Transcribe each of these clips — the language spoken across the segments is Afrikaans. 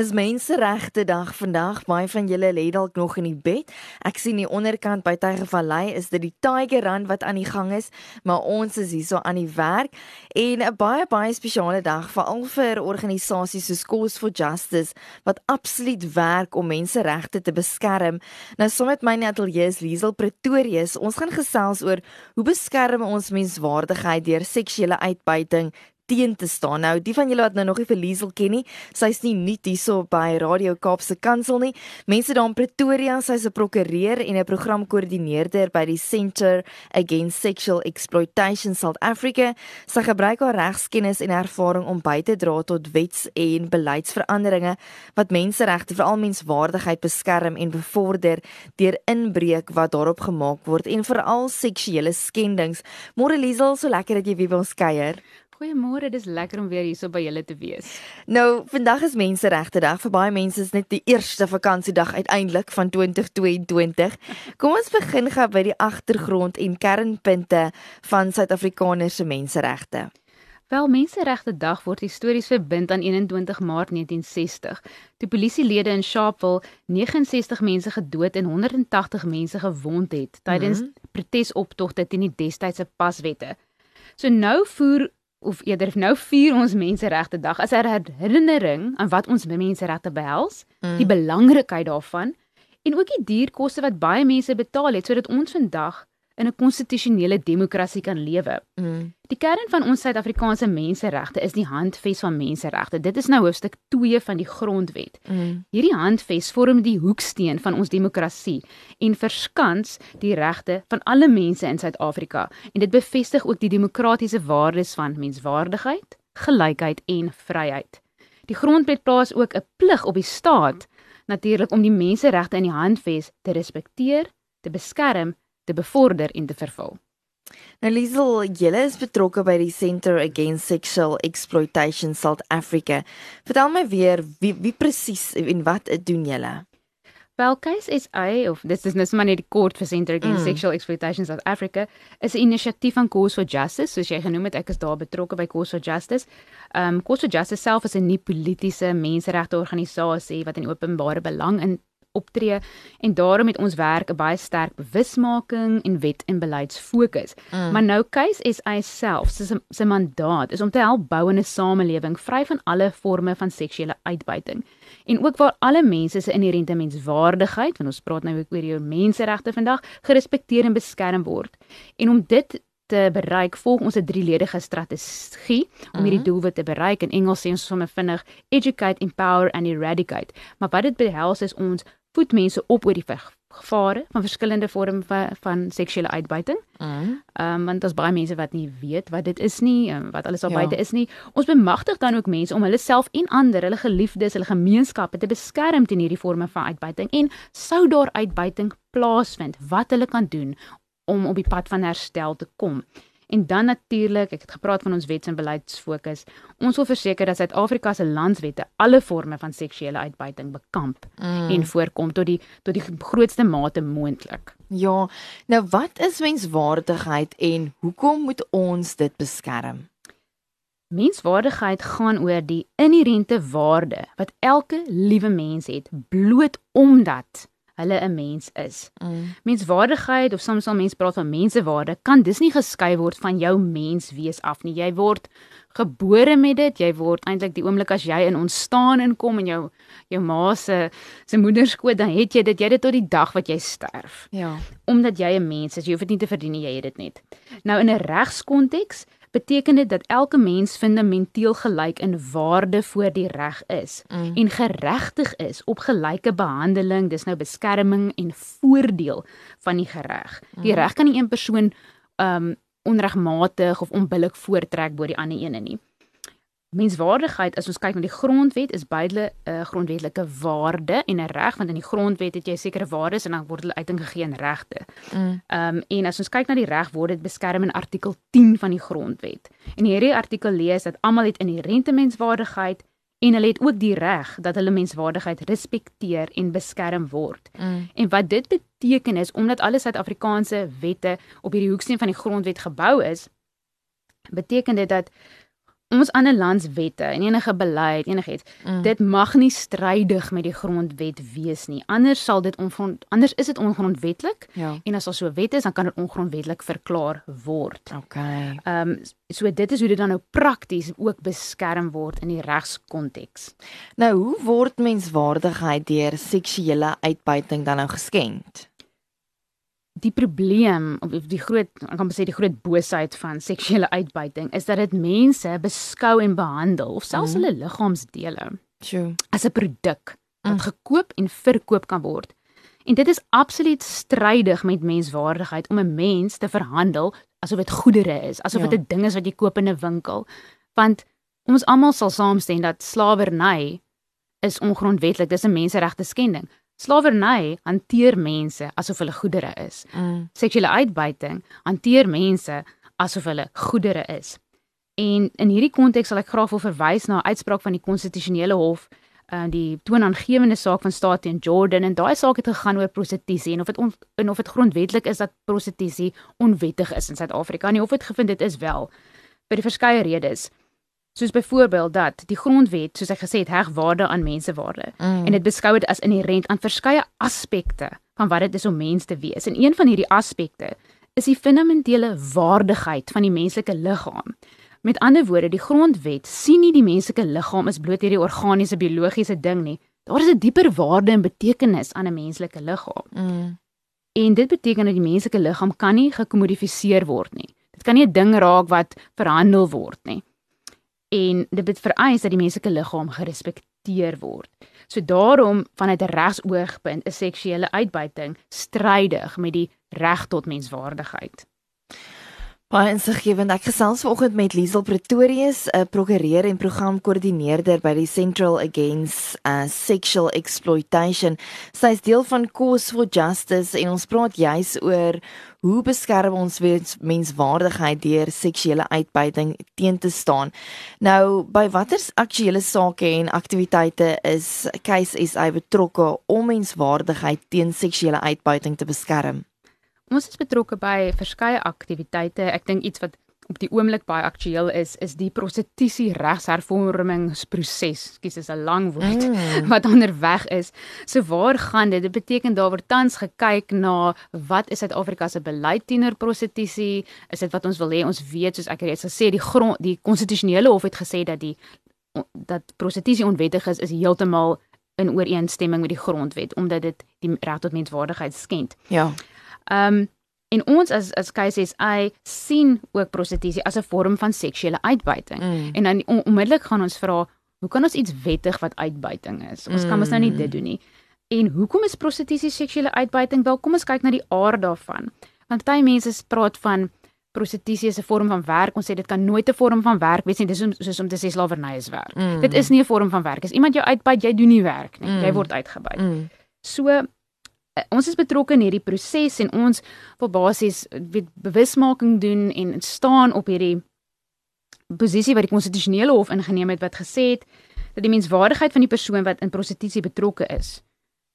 Dis menseregte dag vandag. Baie van julle lê dalk nog in die bed. Ek sien die onderkant by Tygervallei is dit die Tiger Run wat aan die gang is, maar ons is hierso aan die werk en 'n baie baie spesiale dag veral vir organisasies soos Cause for Justice wat absoluut werk om menseregte te beskerm. Nou saam met my in die ateljee is Liesel Pretorius. Ons gaan gesels oor hoe beskerm ons menswaardigheid deur seksuele uitbuiting teen te staan. Nou, die van julle wat nou nog nie vir Liesel ken nie, sy's nie nuut hierso by Radio Kaapse Kansel nie. Mense daar in Pretoria, sy's 'n prokureur en 'n programkoördineerder by die Centre Against Sexual Exploitation South Africa. Sy gebruik haar regskennis en ervaring om by te dra tot wets- en beleidsveranderinge wat menseregte, veral menswaardigheid beskerm en bevorder deur inbreuk wat daarop gemaak word en veral seksuele skendings. Môre Liesel, so lekker dat jy weer by ons kuier. Goeiemôre, dis lekker om weer hierso by julle te wees. Nou, vandag is Menseregte Dag. Vir baie mense is dit die eerste vakansiedag uiteindelik van 2022. Kom ons begin gou by die agtergrond en kernpunte van Suid-Afrikaners se menseregte. Wel, Menseregte Dag word histories verbind aan 21 Maart 1960. Toe polisielede in Sharpeville 69 mense gedood en 180 mense gewond het tydens mm -hmm. protesoptogte teen die destydse paswette. So nou voer of eerder nou vier ons menseregte dag as 'n herinnering aan wat ons menseregte behels, mm. die belangrikheid daarvan en ook die duurkoste wat baie mense betaal het sodat ons vandag in 'n konstitusionele demokrasie kan lewe. Mm. Die kern van ons Suid-Afrikaanse menseregte is die Handves van Menseregte. Dit is nou hoofstuk 2 van die Grondwet. Mm. Hierdie Handves vorm die hoeksteen van ons demokrasie en verskans die regte van alle mense in Suid-Afrika en dit bevestig ook die demokratiese waardes van menswaardigheid, gelykheid en vryheid. Die Grondwet plaas ook 'n plig op die staat natuurlik om die menseregte in die Handves te respekteer, te beskerm te bevorder en te vervul. Nou Liesel, julle is betrokke by die Center Against Sexual Exploitation South Africa. Vertel my weer wie wie presies en wat doen julle? Wel, Case SA of dis is net maar net die kort vir Center Against mm. Sexual Exploitation South Africa is 'n inisiatief van Cause for Justice, soos jy genoem het, ek is daar betrokke by Cause for Justice. Um Cause for Justice self is 'n nie politieke menseregte organisasie wat in openbare belang in optree en daarom het ons werk 'n baie sterk bewusmaking en wet en beleidsfokus. Mm. Maar nou is hy self se se mandaat is om te help bou 'n samelewing vry van alle forme van seksuele uitbuiting en ook waar alle mense se inherente menswaardigheid, want ons praat nou ook oor jou menseregte vandag, gerespekteer en beskerm word. En om dit te bereik volg ons 'n drieledige strategie om hierdie mhm. doelwit te bereik in Engels sê ons sommer vinnig educate empower and eradicate maar wat dit behels is ons voed mense op oor die gevare van verskillende vorme van, van seksuele uitbuiting. Mhm. Ehm um, want daar's baie mense wat nie weet wat dit is nie, um, wat alles daar ja. buite is nie. Ons bemagtig dan ook mense om hulle self en ander, hulle geliefdes, hulle gemeenskappe te beskerm teen hierdie vorme van uitbuiting en sou daar uitbuiting plaasvind, wat hulle kan doen om op die pad van herstel te kom. En dan natuurlik, ek het gepraat van ons wets en beleidsfokus. Ons wil verseker dat Suid-Afrika se landswette alle forme van seksuele uitbuiting bekamp mm. en voorkom tot die tot die grootste mate moontlik. Ja. Nou wat is menswaardigheid en hoekom moet ons dit beskerm? Menswaardigheid gaan oor die inherente waarde wat elke liewe mens het bloot omdat hulle 'n mens is. Mm. Menswaardigheid of soms sal mense praat van mensewaarde kan dis nie geskei word van jou menswees af nie. Jy word gebore met dit. Jy word eintlik die oomblik as jy in ontstaan inkom en jou jou ma se se moederskoot, dan het jy dit jy dit tot die dag wat jy sterf. Ja. Omdat jy 'n mens is, jy hoef dit nie te verdien nie, jy het dit net. Nou in 'n regskonteks beteken dit dat elke mens fundamenteel gelyk in waarde voor die reg is mm. en geregtig is op gelyke behandeling, dis nou beskerming en voordeel van die gereg. Die mm. reg kan nie een persoon um onregmatig of onbillik voortrek bo die ander ene nie menswaardigheid as ons kyk na die grondwet is beide 'n uh, grondwetlike waarde en 'n reg want in die grondwet het jy sekere waardes en dan word hulle uiting gegee in regte. Mm. Ehm um, en as ons kyk na die reg word dit beskerm in artikel 10 van die grondwet. En hierdie artikel lees dat almal het inherente menswaardigheid en hulle het ook die reg dat hulle menswaardigheid respekteer en beskerm word. Mm. En wat dit beteken is omdat alle Suid-Afrikaanse wette op hierdie hoeksteen van die grondwet gebou is, beteken dit dat ons ander landswette en enige beleid, enigiets, Mm. dit mag nie strydig met die grondwet wees nie. Anders sal dit ongrond anders is dit ongrondwetlik Ja. en as daar so 'n wet is, dan kan dit ongrondwetlik verklaar word. Okay. Ehm um, so dit is hoe dit dan nou prakties ook beskerm word in die regskonteks. Nou, hoe word menswaardigheid deur seksuele uitbuiting dan nou geskend? Die probleem of die groot ek kan sê die groot boosheid van seksuele uitbuiting is dat dit mense beskou en behandel of selfs Mhm. hulle liggaamsdele Sjoe. as 'n produk wat Mm. gekoop en verkoop kan word. En dit is absoluut strydig met menswaardigheid om 'n mens te verhandel asof dit goedere is, asof Ja. dit 'n ding is wat jy koop in 'n winkel. Want ons almal sal saamstem dat slawerny is ongrondwetlik, dis 'n menseregte skending. Slawerny hanteer mense asof hulle goedere is. Mm. Seksuele uitbuiting hanteer mense asof hulle goedere is. En in hierdie konteks sal ek graag wil verwys na 'n uitspraak van die konstitusionele hof uh die toonaangewende saak van staat teen Jordan en daai saak het gegaan oor prostitusie en of dit en of dit grondwetlik is dat prostitusie onwettig is in Suid-Afrika en die hof het gevind dit is wel vir verskeie redes soos byvoorbeeld dat die grondwet soos ek gesê het heg waarde aan mensewaarde Mm. en dit beskou dit as inherënt aan verskeie aspekte van wat dit is om mens te wees. En een van hierdie aspekte is die fundamentele waardigheid van die menslike liggaam. Met ander woorde, die grondwet sien nie die menslike liggaam as bloot hierdie organiese biologiese ding nie. Daar is 'n dieper waarde en betekenis aan 'n menslike liggaam. Mm. En dit beteken dat die menslike liggaam kan nie gekommodifiseer word nie. Dit kan nie 'n ding raak wat verhandel word nie. En dit bet vereis dat die menslike liggaam gerespekteer word. So daarom vanuit 'n regsoogpunt is seksuele uitbuiting strydig met die reg tot menswaardigheid. Baie insiggewend. Ek gesels vanoggend met Liesel Pretorius, 'n prokureur en programkoördineerder by die Central Against uh, Sexual Exploitation. Sy is deel van Cause for Justice en ons praat juis oor hoe beskerm ons mens- menswaardigheid deur seksuele uitbuiting teen te staan. Nou, by watter aktuelle sake en aktiwiteite is Case SA betrokke om menswaardigheid teen seksuele uitbuiting te beskerm? Ons is betrokke by verskeie aktiwiteite. Ek dink iets wat op die oomblik baie aktueel is, is die prostitusie regshervormingsproses. Skus, dis 'n lang woord. Mm. wat onderweg is. So waar gaan dit? Dit beteken daar word tans gekyk na wat is Suid-Afrika se beleid teenoor prostitusie? Is dit wat ons wil hê ons weet soos ek reeds gesê die grond die konstitusionele hof het gesê dat die dat prostitusie onwettig is is heeltemal in ooreenstemming met die grondwet omdat dit die reg tot menswaardigheid skend. Ja. Ehm um, en ons as as KSSI sien ook prostitusie as 'n vorm van seksuele uitbuiting. Mm. En dan on, onmiddellik gaan ons vra, hoe kan ons iets wettig wat uitbuiting is? Ons kan mos nou nie Mm. dit doen nie. En hoekom is prostitusie seksuele uitbuiting? Wel, kom ons kyk na die aard daarvan. Want baie mense praat van prostitusie as 'n vorm van werk. Ons sê dit kan nooit 'n vorm van werk wees nie. Dis soos, soos om te sê slawerny is werk. Mm. Dit is nie 'n vorm van werk. As iemand jou uitbuit, jy doen nie werk nie. Mm. Jy word uitgebuit. Mm. So ons is betrokke in hierdie proses en ons wil basies eh, weet bewusmaking doen en staan op hierdie posisie wat die konstitusionele hof ingeneem het wat gesê het dat die menswaardigheid van die persoon wat in prostitusie betrokke is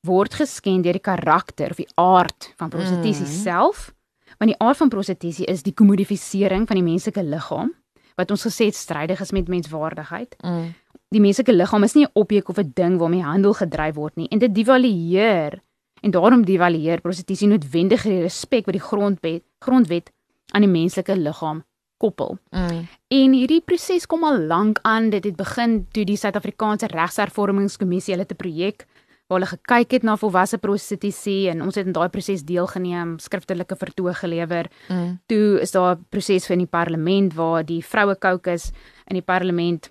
word geskend deur die karakter of die aard van prostitusie Mm. self want die aard van prostitusie is die kommodifisering van die menslike liggaam wat ons gesê het strydig is met menswaardigheid Mm. die menslike liggaam is nie 'n objek of 'n ding waarmee handel gedryf word nie en dit devalueer en daarom devalueer prostitusie noodwendig die respek wat die grondwet grondwet aan die menslike liggaam koppel. Mm. En hierdie proses kom al lank aan. Dit het begin toe die Suid-Afrikaanse Regshervormingskommissie hulle 'n projek waar hulle gekyk het na volwasse prostitusie en ons het in daai proses deelgeneem, skriftelike vertoog gelewer. Mm. Toe is daar 'n proses in die parlement waar die vroue caucus in die parlement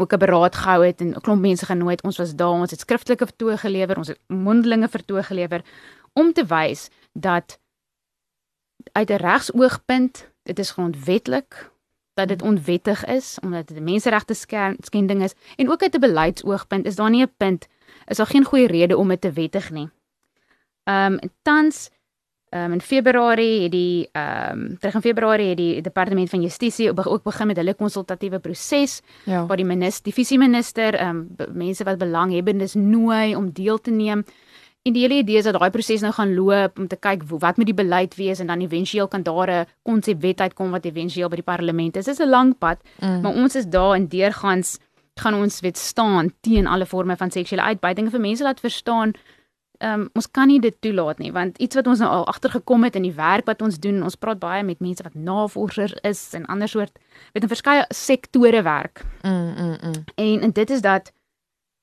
ook 'n beraad gehou het en 'n klomp mense genooi. Ons was daar, ons het skriftelike vertoog gelewer, ons het mondelinge vertoog gelewer om te wys dat uit 'n regsoogpunt dit is grondwetlik dat dit onwettig is omdat dit 'n menseregte skending is en ook uit 'n beleidsoogpunt is daar nie 'n punt is daar geen goeie rede om dit te wettig nie. Ehm um, tans um, in Februarie het die ehm um, terug in Februarie het die departement van justisie ook begin met hulle konsultatiewe proses ja. waar die minister, die visie minister, ehm um, mense wat belanghebbendes nooi om deel te neem. En die hele idee is dat daai proses nou gaan loop om te kyk wat moet die beleid wees en dan éventueel kan daar 'n konsepwet uitkom wat éventueel by die parlement is. Dit is 'n lang pad, mm. maar ons is daar in deurgangs gaan ons weet staan teen alle forme van seksuele uitbuiting vir mense laat verstaan Ehm um, ons kan nie dit toelaat nie want iets wat ons nou al agtergekom het in die werk wat ons doen, ons praat baie met mense wat navorsers is en ander soort weet in verskeie sektore werk. Mm mm mm. En en dit is dat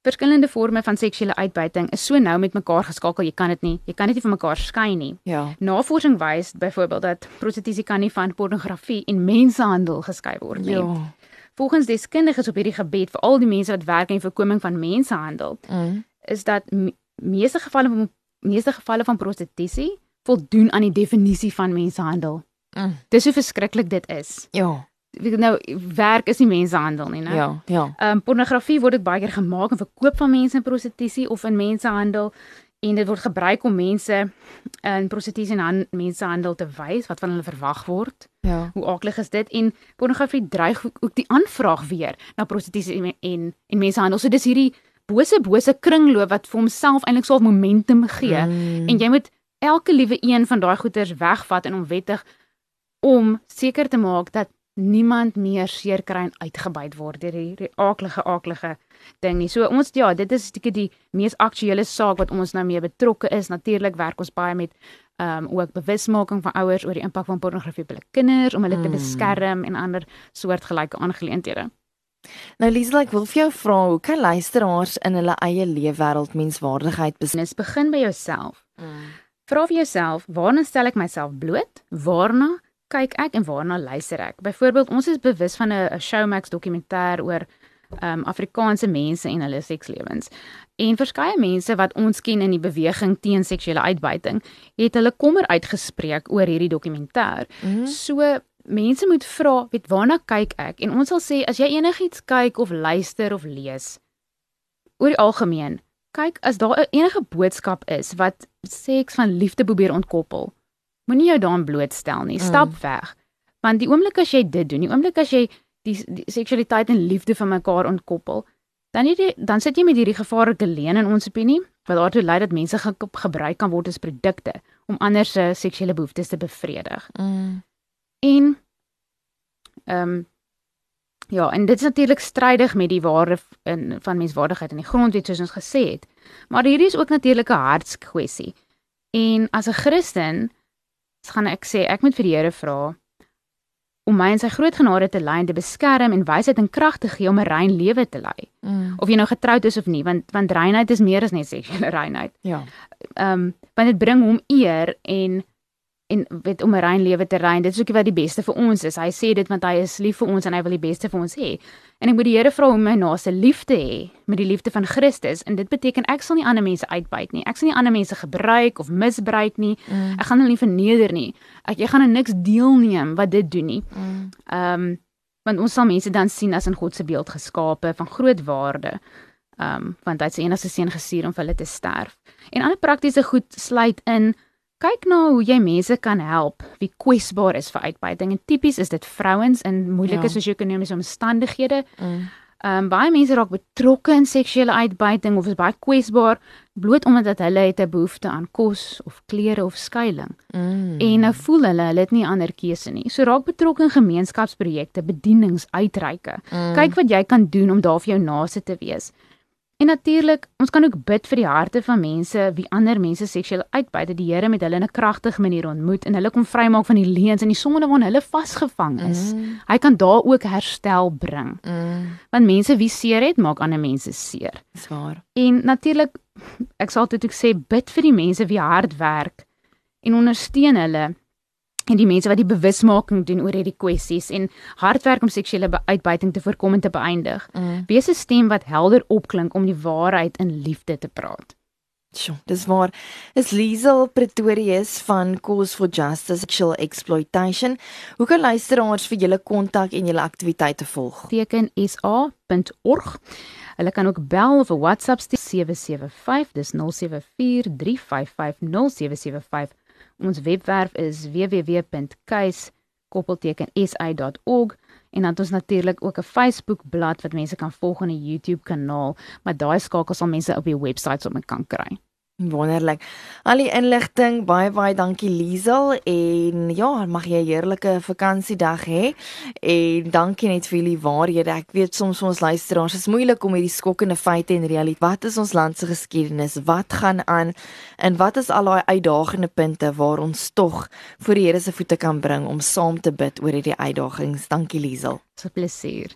verskillende forme van seksuele uitbuiting is so nou met mekaar geskakel, jy kan dit nie, jy kan dit nie van mekaar skei nie. Ja. Navorsing wys byvoorbeeld dat prostitusie kan nie van pornografie en mensenhandel geskei word nie. Ja. Volgens deskundiges op hierdie gebied, veral die mense wat werk in voorkoming van mensenhandel, mm. is dat meeste gevalle van meeste gevalle van prostitusie voldoen aan die definisie van mensenhandel. Mm. Dis hoe verskriklik dit is. Ja. Nou werk is nie mensenhandel nie, né? Ja, ja. Ehm um, pornografie word dit baie keer gemaak en verkoop van mense in prostitusie of in mensenhandel en dit word gebruik om mense in prostitusie en mensenhandel te wys wat van hulle verwag word. Ja. Hoe aaklig is dit? En pornografie dreig ook die aanvraag weer na prostitusie en en, en mensenhandel. So dis hierdie bose bose kringloop wat vir homself eintlik soof momentum gee mm. en jy moet elke liewe een van daai goeders wegvat en onwettig om seker te maak dat niemand meer seer kry en uitgebuit word deur hierdie aaklige aaklige ding nie. So ons ja, dit is seker die mees aktuele saak wat ons nou mee betrokke is. Natuurlik werk ons baie met ehm um, ook bewusmaking van ouers oor die impak van pornografie op hulle kinders om hulle mm. te beskerm en ander soortgelyke aangeleenthede. Nou Liesel, ek wil vir jou vra, hoe kan luisteraars in hulle eie leefwêreld menswaardigheid beslis begin by jouself? Mm. Vra vir jouself, waarna stel ek myself bloot? Waarna kyk ek en waarna luister ek? Byvoorbeeld, ons is bewus van 'n Showmax dokumentêr oor um, Afrikaanse mense en hulle sekslewens. En verskeie mense wat ons ken in die beweging teen seksuele uitbuiting, het hulle kommer uitgespreek oor hierdie dokumentêr. Mm. So mense moet vra, weet waarna kyk ek? En ons sal sê as jy enigiets kyk of luister of lees oor die algemeen, kyk as daar enige boodskap is wat seks van liefde probeer ontkoppel. Moenie jou daaraan blootstel nie. Stap mm. weg. Want die oomblik as jy dit doen, die oomblik as jy die, die seksualiteit en liefde van mekaar ontkoppel, dan jy dan sit jy met hierdie gevaarlike leen in ons opinie wat daartoe lei dat mense ge gebruik kan word as produkte om ander se seksuele behoeftes te bevredig. Mm. En ehm um, ja, en dit is natuurlik strydig met die waarde in van menswaardigheid in die grondwet soos ons gesê het. Maar hierdie is ook natuurlik 'n hartskwessie. En as 'n Christen gaan ek sê ek moet vir die Here vra om my in sy groot genade te lei en te beskerm en wysheid en krag te gee om 'n rein lewe te lei. Mm. Of jy nou getroud is of nie, want want reinheid is meer as net seksuele reinheid. Ja. Ehm um, want dit bring hom eer en en weet om 'n rein lewe te ry. Dit is ook wat die beste vir ons is. Hy sê dit want hy is lief vir ons en hy wil die beste vir ons hê. En ek moet die Here vra om my naaste lief te hê met die liefde van Christus. En dit beteken ek sal nie ander mense uitbuit nie. Ek sal nie ander mense gebruik of misbruik nie. Mm. Ek gaan hulle nie verneder nie. Ek jy gaan aan niks deelneem wat dit doen nie. Mm. Ehm mm. um, want ons sal mense dan sien as in God se beeld geskape van groot waarde. Ehm um, want hy het sy enigste seun gestuur om vir hulle te sterf. En ander praktiese goed sluit in kyk na hoe jy mense kan help wie kwesbaar is vir uitbuiting en tipies is dit vrouens in moeilike ja. sosio-ekonomiese omstandighede. Mm. Ehm um, baie mense raak betrokke in seksuele uitbuiting of is baie kwesbaar bloot omdat hulle het 'n behoefte aan kos of klere of skuilings. Mm. En nou voel hulle hulle het nie ander keuse nie. So raak betrokke in gemeenskapsprojekte, bedieningsuitreike. Mm. Kyk wat jy kan doen om daar vir jou naaste te wees. En natuurlik, ons kan ook bid vir die harte van mense wie ander mense seksueel uitbuit, dat die Here met hulle in 'n kragtige manier ontmoet en hulle kom vrymaak van die leuns en die sonde waarin hulle vasgevang is. Mm. Hy kan daar ook herstel bring. Mm. Want mense wie seer het, maak ander mense seer. Dis waar. En natuurlik, ek sal dit ook sê, bid vir die mense wie hard werk en ondersteun hulle en die mense wat die bewusmaking doen oor hierdie kwessies en hard werk om seksuele uitbuiting te voorkom en te beëindig. Mm. Wees 'n stem wat helder opklink om die waarheid in liefde te praat. Sjoe, dis waar. Is Liesel Pretorius van Cause for Justice Sexual Exploitation. Hoe kan luisteraars vir julle kontak en julle aktiwiteite volg? Teken sa.org. Hulle kan ook bel of 'n WhatsApp stuur 775 dis 0743550775 Ons webwerf is www.case.sa.org en dan het ons natuurlik ook 'n Facebook bladsy wat mense kan volg en 'n YouTube kanaal, maar daai skakel sal mense op die webwerf op kan kry. Wonderlik. Al die inligting, baie baie dankie Liesel en ja, mag jy 'n heerlike vakansiedag hê. En dankie net vir julle waarhede. Ek weet soms ons luisteraars is moeilik om hierdie skokkende feite en realiteit. Wat is ons land se geskiedenis? Wat gaan aan? En wat is al daai uitdagende punte waar ons tog voor die Here se voete kan bring om saam te bid oor hierdie uitdagings? Dankie Liesel. So plesier.